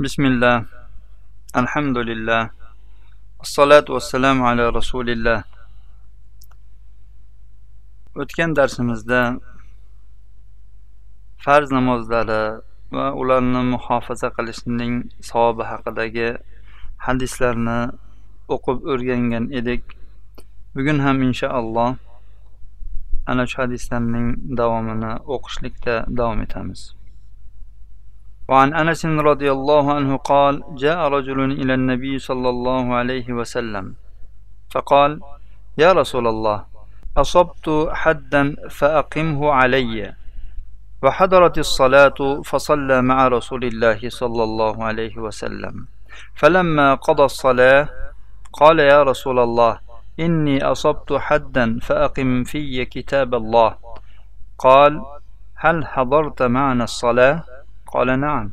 بسم الله الحمد لله الصلاة والسلام على رسول الله o'tgan darsimizda farz namozlari va ularni muhofaza qilishning savobi haqidagi hadislarni o'qib o'rgangan edik bugun ham inshaalloh ana shu hadislarning davomini o'qishlikda davom etamiz وعن أنس رضي الله عنه قال جاء رجل إلى النبي صلى الله عليه وسلم فقال يا رسول الله أصبت حدا فأقمه علي وحضرت الصلاة فصلى مع رسول الله صلى الله عليه وسلم. فلما قضى الصلاة قال يا رسول الله إني أصبت حدا فأقم في كتاب الله. قال هل حضرت معنا الصلاة؟ قال نعم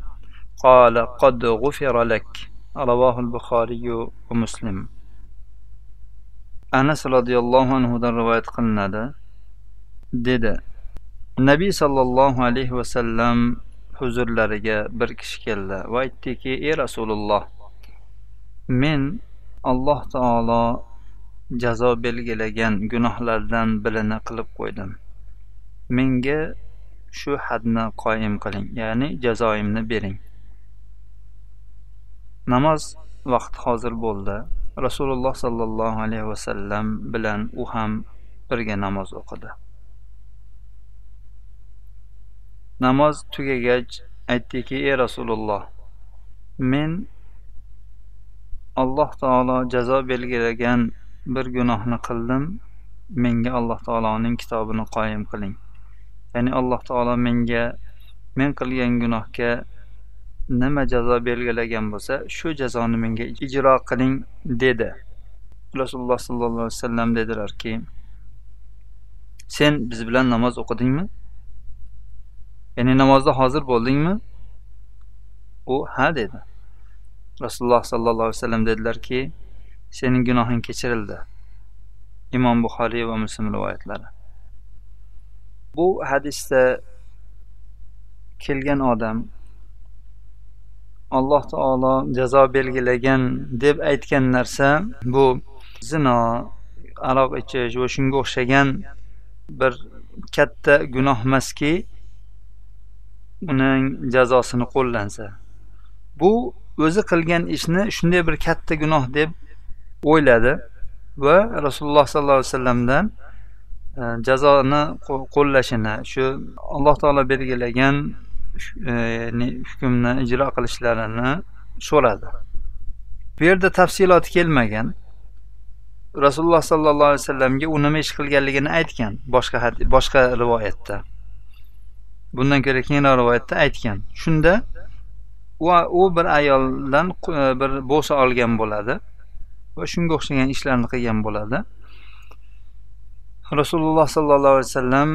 قال قد غفر لك رواه البخاري ومسلم anas roziyallohu anhudan rivoyat qilinadi dedi nabiy sollallohu alayhi vasallam huzurlariga bir kishi keldi va aytdiki ey rasululloh men alloh taolo jazo belgilagan gunohlardan birini qilib qo'ydim menga shu hadni qoyim qiling ya'ni jazoimni bering. Namoz vaqti hozir bo'ldi. Rasululloh sollallohu alayhi vasallam bilan u ham birga namoz o'qidi. Namoz tugagach aytdiki ey rasululloh men alloh taolo jazo belgilagan bir gunohni qildim. Menga alloh taoloning kitobini qoyim qiling. Ya'ni alloh taolo menga men qilgan gunohga nima jazo belgilagan bo'lsa shu jazoni menga ijro qiling dedi. Rasululloh sollallohu alayhi vasallam dedilarki sen biz bilan namoz o'qidingmi? Ya'ni namozda hozir bo'ldingmi? U ha dedi. Rasululloh sollallohu alayhi vasallam dedilarki sening gunohing kechirildi. Imom buxoriy va muslim rivoyatlari. Bu hadisda kelgan odam alloh taolo jazo belgilagan deb aytgan narsa bu zino aroq ichish va shunga o'xshagan bir katta gunoh emaski uning jazosini qo'llansa. Bu o'zi qilgan ishni shunday bir katta gunoh deb o'yladi va rasululloh sollallohu alayhi vasallamdan jazoni qo'llashini shu alloh taolo belgilagan e, hukmni ijro qilishlarini so'radi. Bu yerda tafsiloti kelmagan. Rasululloh sollallohu alayhi vasallamga u nima ish qilganligini aytgan boshqa boshqa rivoyatda. Bundan ko'ra keyinroq rivoyatda aytgan. Shunda u bir ayoldan e, bir bo'sa olgan bo'ladi va shunga o'xshagan ishlarni qilgan bo'ladi. rasululloh sollallohu alayhi vasallam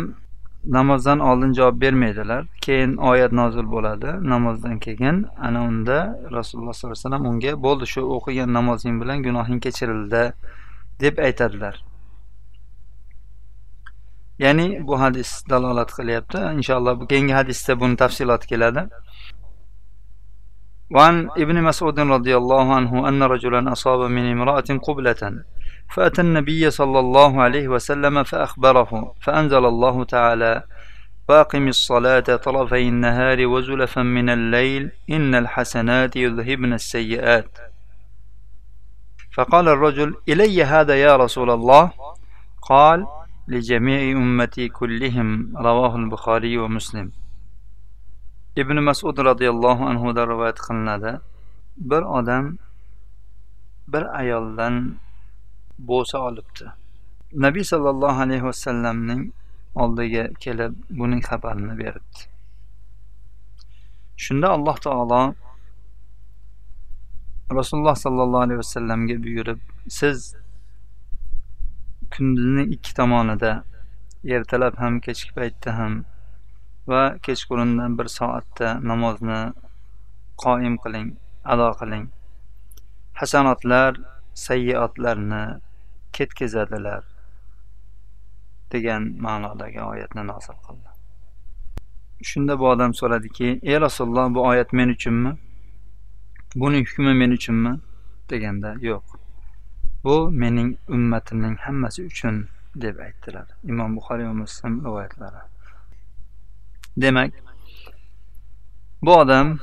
namozdan oldin javob bermaydilar keyin oyat nozil bo'ladi namozdan keyin ana unda rasululloh sollallohu alayhi vasallam unga bo'ldi shu o'qigan namozing bilan gunohing kechirildi deb aytadilar ya'ni bu hadis dalolat qilyapti inshaalloh keyingi hadisda buni tafsiloti keladi وعن ابن مسعود رضي الله عنه أن رجلا أصاب من امرأة قبلة فأتى النبي صلى الله عليه وسلم فأخبره فأنزل الله تعالى وأقم الصلاة طرفي النهار وزلفا من الليل إن الحسنات يذهبن السيئات. فقال الرجل إلي هذا يا رسول الله؟ قال لجميع أمتي كلهم رواه البخاري ومسلم. ابن مسعود رضي الله عنه rivoyat qilinadi bir odam bir ayoldan bo'sa olibdi. Nabiy sollallohu alayhi vasallamning oldiga kelib buning xabarini beribdi shunda alloh taolo rasululloh sollallohu alayhi vasallamga buyurib siz kunning ikki tomonida ertalab ham kechki paytda ham va kechqurundan bir soatda namozni qoim qiling ado qiling. Hasanotlar sayyiotlarni ketkazadilar degan ma'nodagi oyatni nozil qildi. Shunda bu odam so'radiki ey rasululloh bu oyat men uchunmi? Buni hukmi men uchunmi? deganda yo'q. Bu mening ummatimning hammasi uchun deb aytdilar. Imom buxoriy va muslim rivoyatlari. Demak bu odam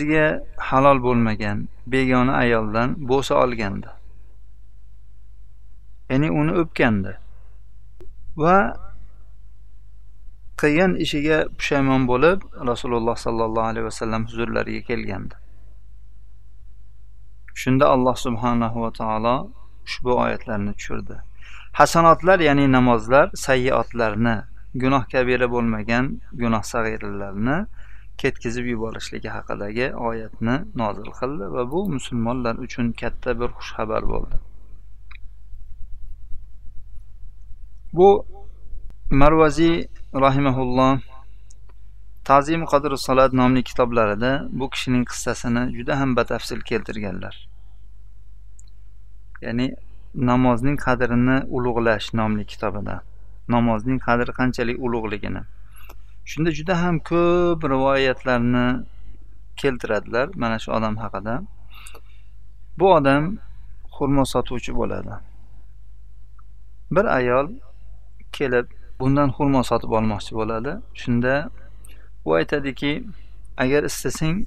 o'ziga halol bo'lmagan begona ayoldan bo'sa olgandi. Ya'ni uni o'pgandi. Va qilgan ishiga pushaymon bo'lib rasululloh sollallohu alayhi vasallam huzurlariga kelgandi. Shunda alloh subhanahu va taolo ushbu oyatlarni tushirdi. Hasanotlar ya'ni namozlar sayyiotlarni gunoh kabira bo'lmagan gunoh sag'iralarni ketkizib yuborishligi haqidagi oyatni nozil qildi va bu musulmonlar uchun katta bir xushxabar bo'ldi. Bu marvaziy rahimaulloh ta'zim qadri salat nomli kitoblarida bu kishining qissasini juda ham batafsil keltirganlar. Ya'ni namozning qadrini ulug'lash nomli kitobida. Namozning qadri qanchalik ulug'ligini. Shunda juda ham ko'p rivoyatlarni keltiradilar mana shu odam haqida. Bu odam xurmo sotuvchi bo'ladi. Bir ayol kelib bundan xurmo sotib olmoqchi bo'ladi. Shunda u aytadiki agar istasang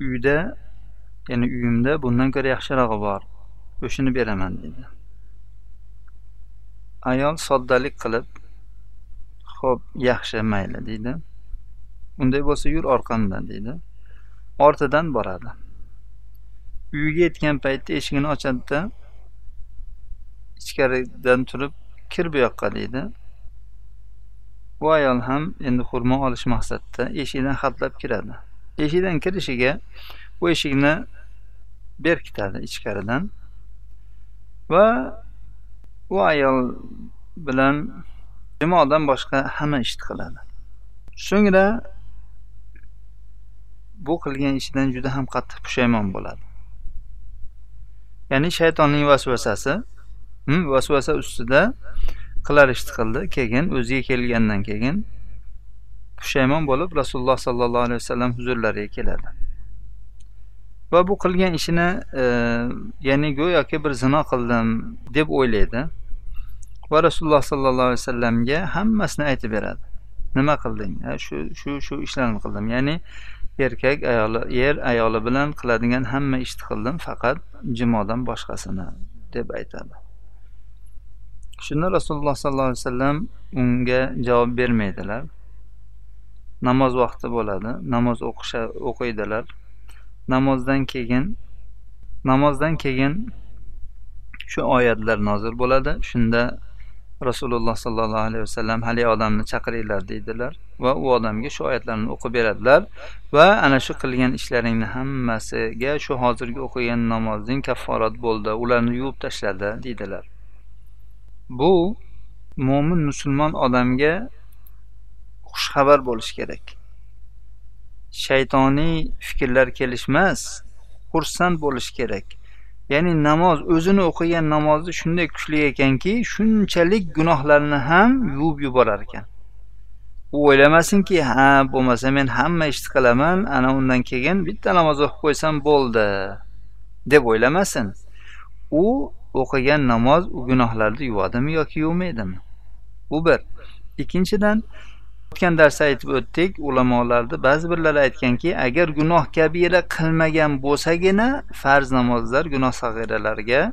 uyda ya'ni uyimda bundan ko'ra yaxshirog'i bor o'shani beraman deydi ayol soddalik qilib ho'p yaxshi mayli deydi. Unday bo'lsa yur orqamdan deydi. Ortidan boradi. Uyiga yetgan paytda eshigini ochadida ichkaridan turib kir bu yoqqa deydi. Bu ayol ham endi xurmo olish maqsadida eshikdan hatlab kiradi. Eshikdan kirishiga bu eshikni berkitadi ichkaridan. Va u ayol bilan jamoadan boshqa hamma ishni qiladi. So'ngra bu qilgan ishidan juda ham qattiq pushaymon bo'ladi. Ya'ni shaytonning vasvasasi hmm, vasvasa ustida qilar ishni qildi keyin o'ziga kelgandan keyin pushaymon bo'lib rasululloh sollallohu alayhi vasallam huzurlariga keladi. Va bu qilgan ishini e, ya'ni go'yoki bir zino qildim deb o'ylaydi. Va rasululloh sollallohu alayhi vasallamga hammasini aytib beradi. Nima qilding? Shu shu shu ishlarni qildim. Ya'ni erkak ayoli er ayoli bilan qiladigan hamma ishni qildim faqat jimodan boshqasini deb aytadi. Shunda rasululloh sollallohu alayhi vasallam unga javob bermaydilar. Namoz vaqti bo'ladi namoz o'qisha o'qiydilar. Namozdan keyin namozdan keyin shu oyatlar nozil bo'ladi. Shunda rasululloh sollallohu alayhi vasallam haligi odamni chaqiringlar deydilar. Va u odamga shu oyatlarni o'qib beradilar. Va ana shu qilgan ishlaringni hammasiga shu hozirgi o'qigan namozing kafforat bo'ldi ularni yuvib tashladi deydilar. Bu mo'min musulmon odamga xushxabar bo'lishi kerak. Shaytoniy fikrlar kelishmas xursand bo'lish kerak. Ya'ni namoz o'zini o'qigan namozi shunday kuchli ekanki shunchalik gunohlarni ham yuvib yuborar ekan. U o'ylamasinki ha bo'lmasa men hamma ishni qilaman ana undan keyin bitta namoz o'qib qo'ysam bo'ldi deb o'ylamasin. U o'qigan namoz u gunohlarni yuvadimi yoki yuvmaydimi? Bu bir. Ikkinchidan o'tgan darsda aytib o'tdik ulamolarni ba'zi birlari aytganki agar gunoh kabira qilmagan bo'lsagina farz namozlar gunoh sag'iralarga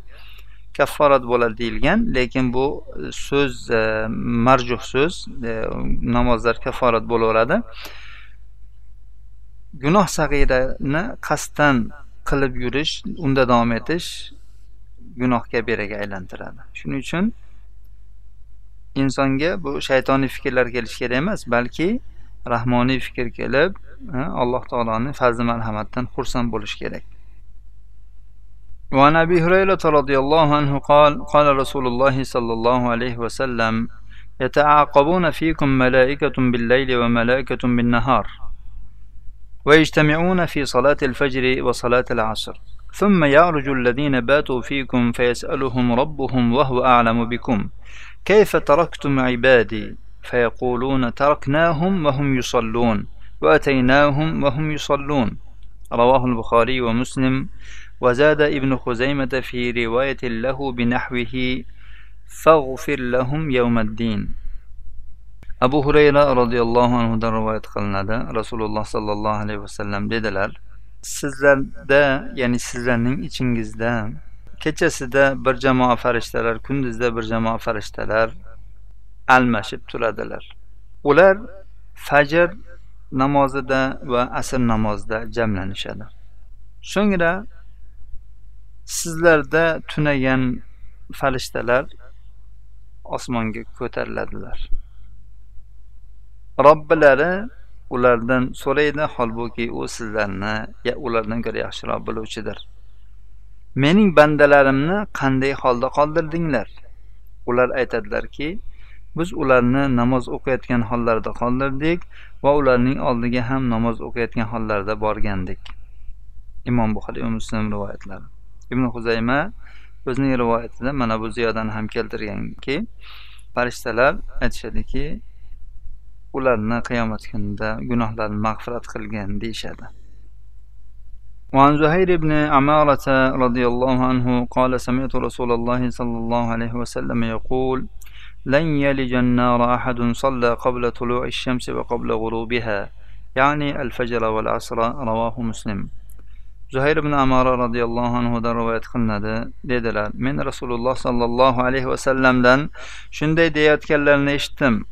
kafforat bo'ladi deyilgan. Lekin bu so'z e, marjuh so'z e, namozlar kafforat bo'laveradi. Gunoh sag'irani qasddan qilib yurish unda davom etish gunoh kabiraga aylantiradi. Shuning uchun insonga bu shaytoniy fikrlar kelishi kerak emas balki rahmoniy fikr kelib alloh taoloni fazli marhamatidan xursand bo'lish kerak. وعن ابي هريره رضي الله عنه قال قال رسول الله صلى الله عليه وسلم يتعاقبون فيكم ملائكه بالليل وملائكه بالنهار ويجتمعون في صلاه الفجر وصلاه العصر ثم يعرج الذين باتوا فيكم فيسالهم ربهم وهو اعلم بكم كيف تركتم عبادي؟ فيقولون تركناهم وهم يصلون وأتيناهم وهم يصلون. رواه البخاري ومسلم. وزاد ابن خزيمة في رواية له بنحوه فاغفر لهم يوم الدين. أبو هريرة رضي الله عنه در رواية قلنا ده رسول الله صلى الله عليه وسلم ددلال سزلدا يعني سزلنين ichingizdan kechasida bir jamoa farishtalar kunduzda bir jamoa farishtalar almashib turadilar. Ular fajr namozida va asr namozida jamlanishadi. So'ngra sizlarda tunagan farishtalar osmonga ko'tariladilar. Robbilari ulardan so'raydi holbuki u sizlarni ulardan ko'ra yaxshiroq biluvchidir. Mening bandalarimni qanday holda qoldirdinglar? Ular aytadilarki biz ularni namoz o'qiyotgan hollarida qoldirdik va ularning oldiga ham namoz o'qiyotgan hollarida borgandik. Imom buxoriy va muslim rivoyatlari. Ibn huzayma o'zining rivoyatida mana bu ziyodani ham keltirganki farishtalar aytishadiki ularni qiyomat kunida gunohlarini mag'firat qilgin deyishadi. وعن زهير بن عمارة رضي الله عنه قال سمعت رسول الله صلى الله عليه وسلم يقول لن يلج النار أحد صلى قبل طلوع الشمس وقبل غروبها. يعني الفجر والعصر رواه مسلم. زهير بن عمارة رضي الله عنه در رواية قلنا دلال من رسول الله صلى الله عليه وسلم دن شندي ديات كلن اشتم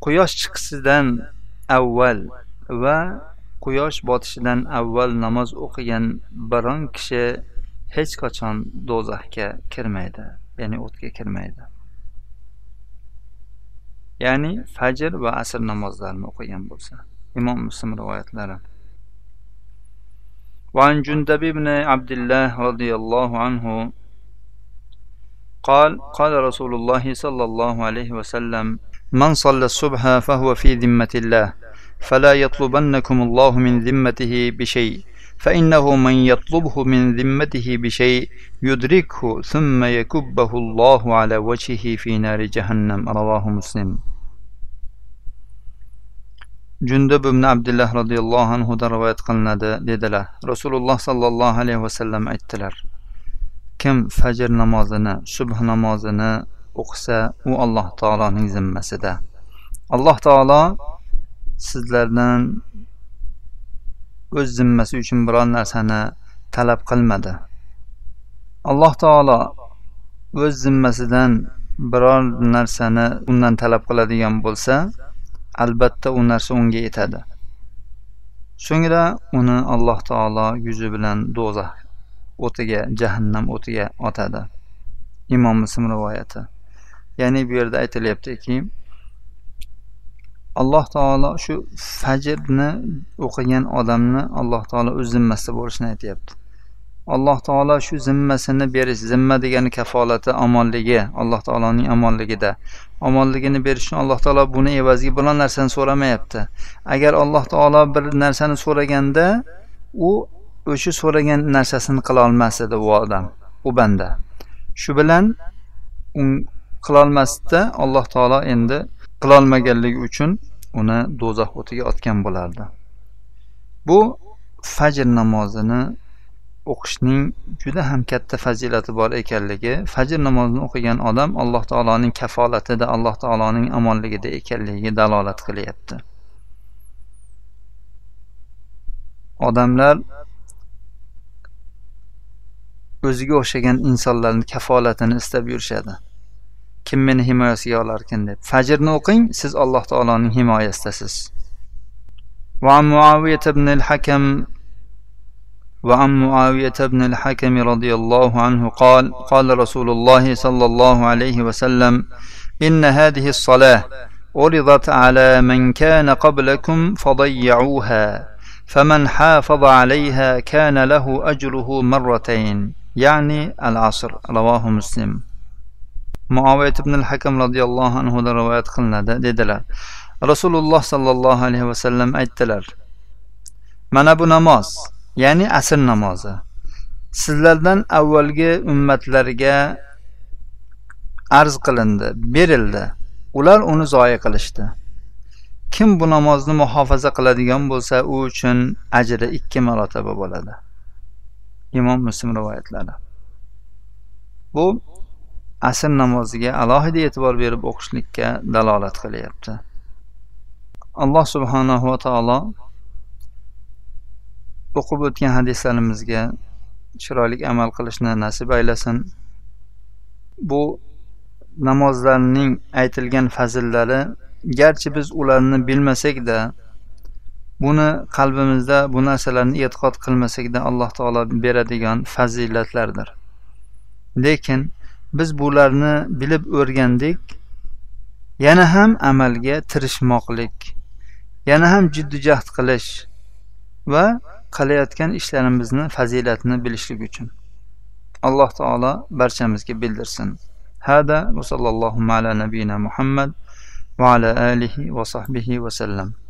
قياس أول و quyosh botishidan avval namoz o'qigan biron kishi hech qachon do'zaxga kirmaydi ya'ni o'tga kirmaydi ya'ni fajr va asr namozlarini o'qigan bo'lsa imom muslim rivoyatlari وعن جندب بن عبد الله رضي الله عنه قال قال رسول الله صلى الله عليه وسلم من صلى الصبح فهو في ذمة الله فلا يطلبنكم الله من ذمته بشيء فإنه من يطلبه من ذمته بشيء يدركه ثم يكبه الله على وجهه في نار جهنم رواه مسلم jundub ibn abdulloh roziyallohu anhudan rivoyat qilinadi dedilar rasululloh sollallohu alayhi vasallam aytdilar kim fajr namozini subh namozini o'qisa u alloh taoloning zimmasida alloh taolo sizlardan o'z zimmasi uchun biron narsani talab qilmadi. Alloh taolo o'z zimmasidan biror narsani undan talab qiladigan bo'lsa albatta u narsa unga yetadi. So'ngra uni alloh taolo yuzi bilan do'zax o'tiga jahannam o'tiga otadi. Imom muslim rivoyati. Ya'ni bu yerda aytilyaptiki alloh taolo shu fajrni o'qigan odamni alloh taolo o'z zimmasida bo'lishini aytyapti. Alloh taolo shu zimmasini berish zimma degani kafolati omonligi alloh taoloning omonligida. Omonligini berish uchun alloh taolo buni evaziga biron narsani so'ramayapti. Agar alloh taolo bir narsani so'raganda u o'sha so'ragan narsasini qilolmas edi u odam u banda. Shu bilan qilolmasda alloh taolo endi qilolmaganligi uchun uni do'zax o'tiga otgan bo'lardi. Bu fajr namozini o'qishning juda ham katta fazilati bor ekanligi fajr namozini o'qigan odam alloh taoloning kafolatida alloh taoloning omonligida ekanligiga dalolat qilyapti. Odamlar o'ziga o'xshagan insonlarni kafolatini istab yurishadi. Kim meni himoyasiga olarkan deb. Fajrni o'qing siz alloh taoloning himoyasidasiz وعن معاوية بن الحكم وعن معاوية بن الحكم رضي الله عنه قال قال رسول الله صلى الله عليه وسلم إن هذه الصلاة عرضت على من كان قبلكم فضيعوها فمن حافظ عليها كان له أجره مرتين يعني العصر رواه مسلم muoviyat ibn al hakam roziyallohu anhudan rivoyat qilinadi. Dedilar rasululloh sollallohu alayhi vasallam aytdilar mana bu namoz ya'ni asr namozi sizlardan avvalgi ummatlarga arz qilindi berildi. Ular uni zoya qilishdi. Kim bu namozni muhofaza qiladigan bo'lsa u uchun ajri ikki marotaba bo'ladi. Imom muslim rivoyatlari. Bu asr namoziga alohida e'tibor berib o'qishlikka dalolat qilyapti. Alloh subhanahu va taolo o'qib o'tgan hadislarimizga chiroyli amal qilishni nasib aylasin. Bu namozlarning aytilgan fazillari garchi biz ularni bilmasakda buni qalbimizda bu narsalarni e'tiqod qilmasakda alloh taolo beradigan fazilatlardir. Lekin biz bularni bilib o'rgandik. Yana ham amalga tirishmoqlik yana ham jiddujahd qilish va qilayotgan ishlarimizni fazilatini bilishlik uchun. Alloh taolo barchamizga bildirsin. Hada va sallallohu ala nabiyina muhammad va ala alihi va sahbihi vasallam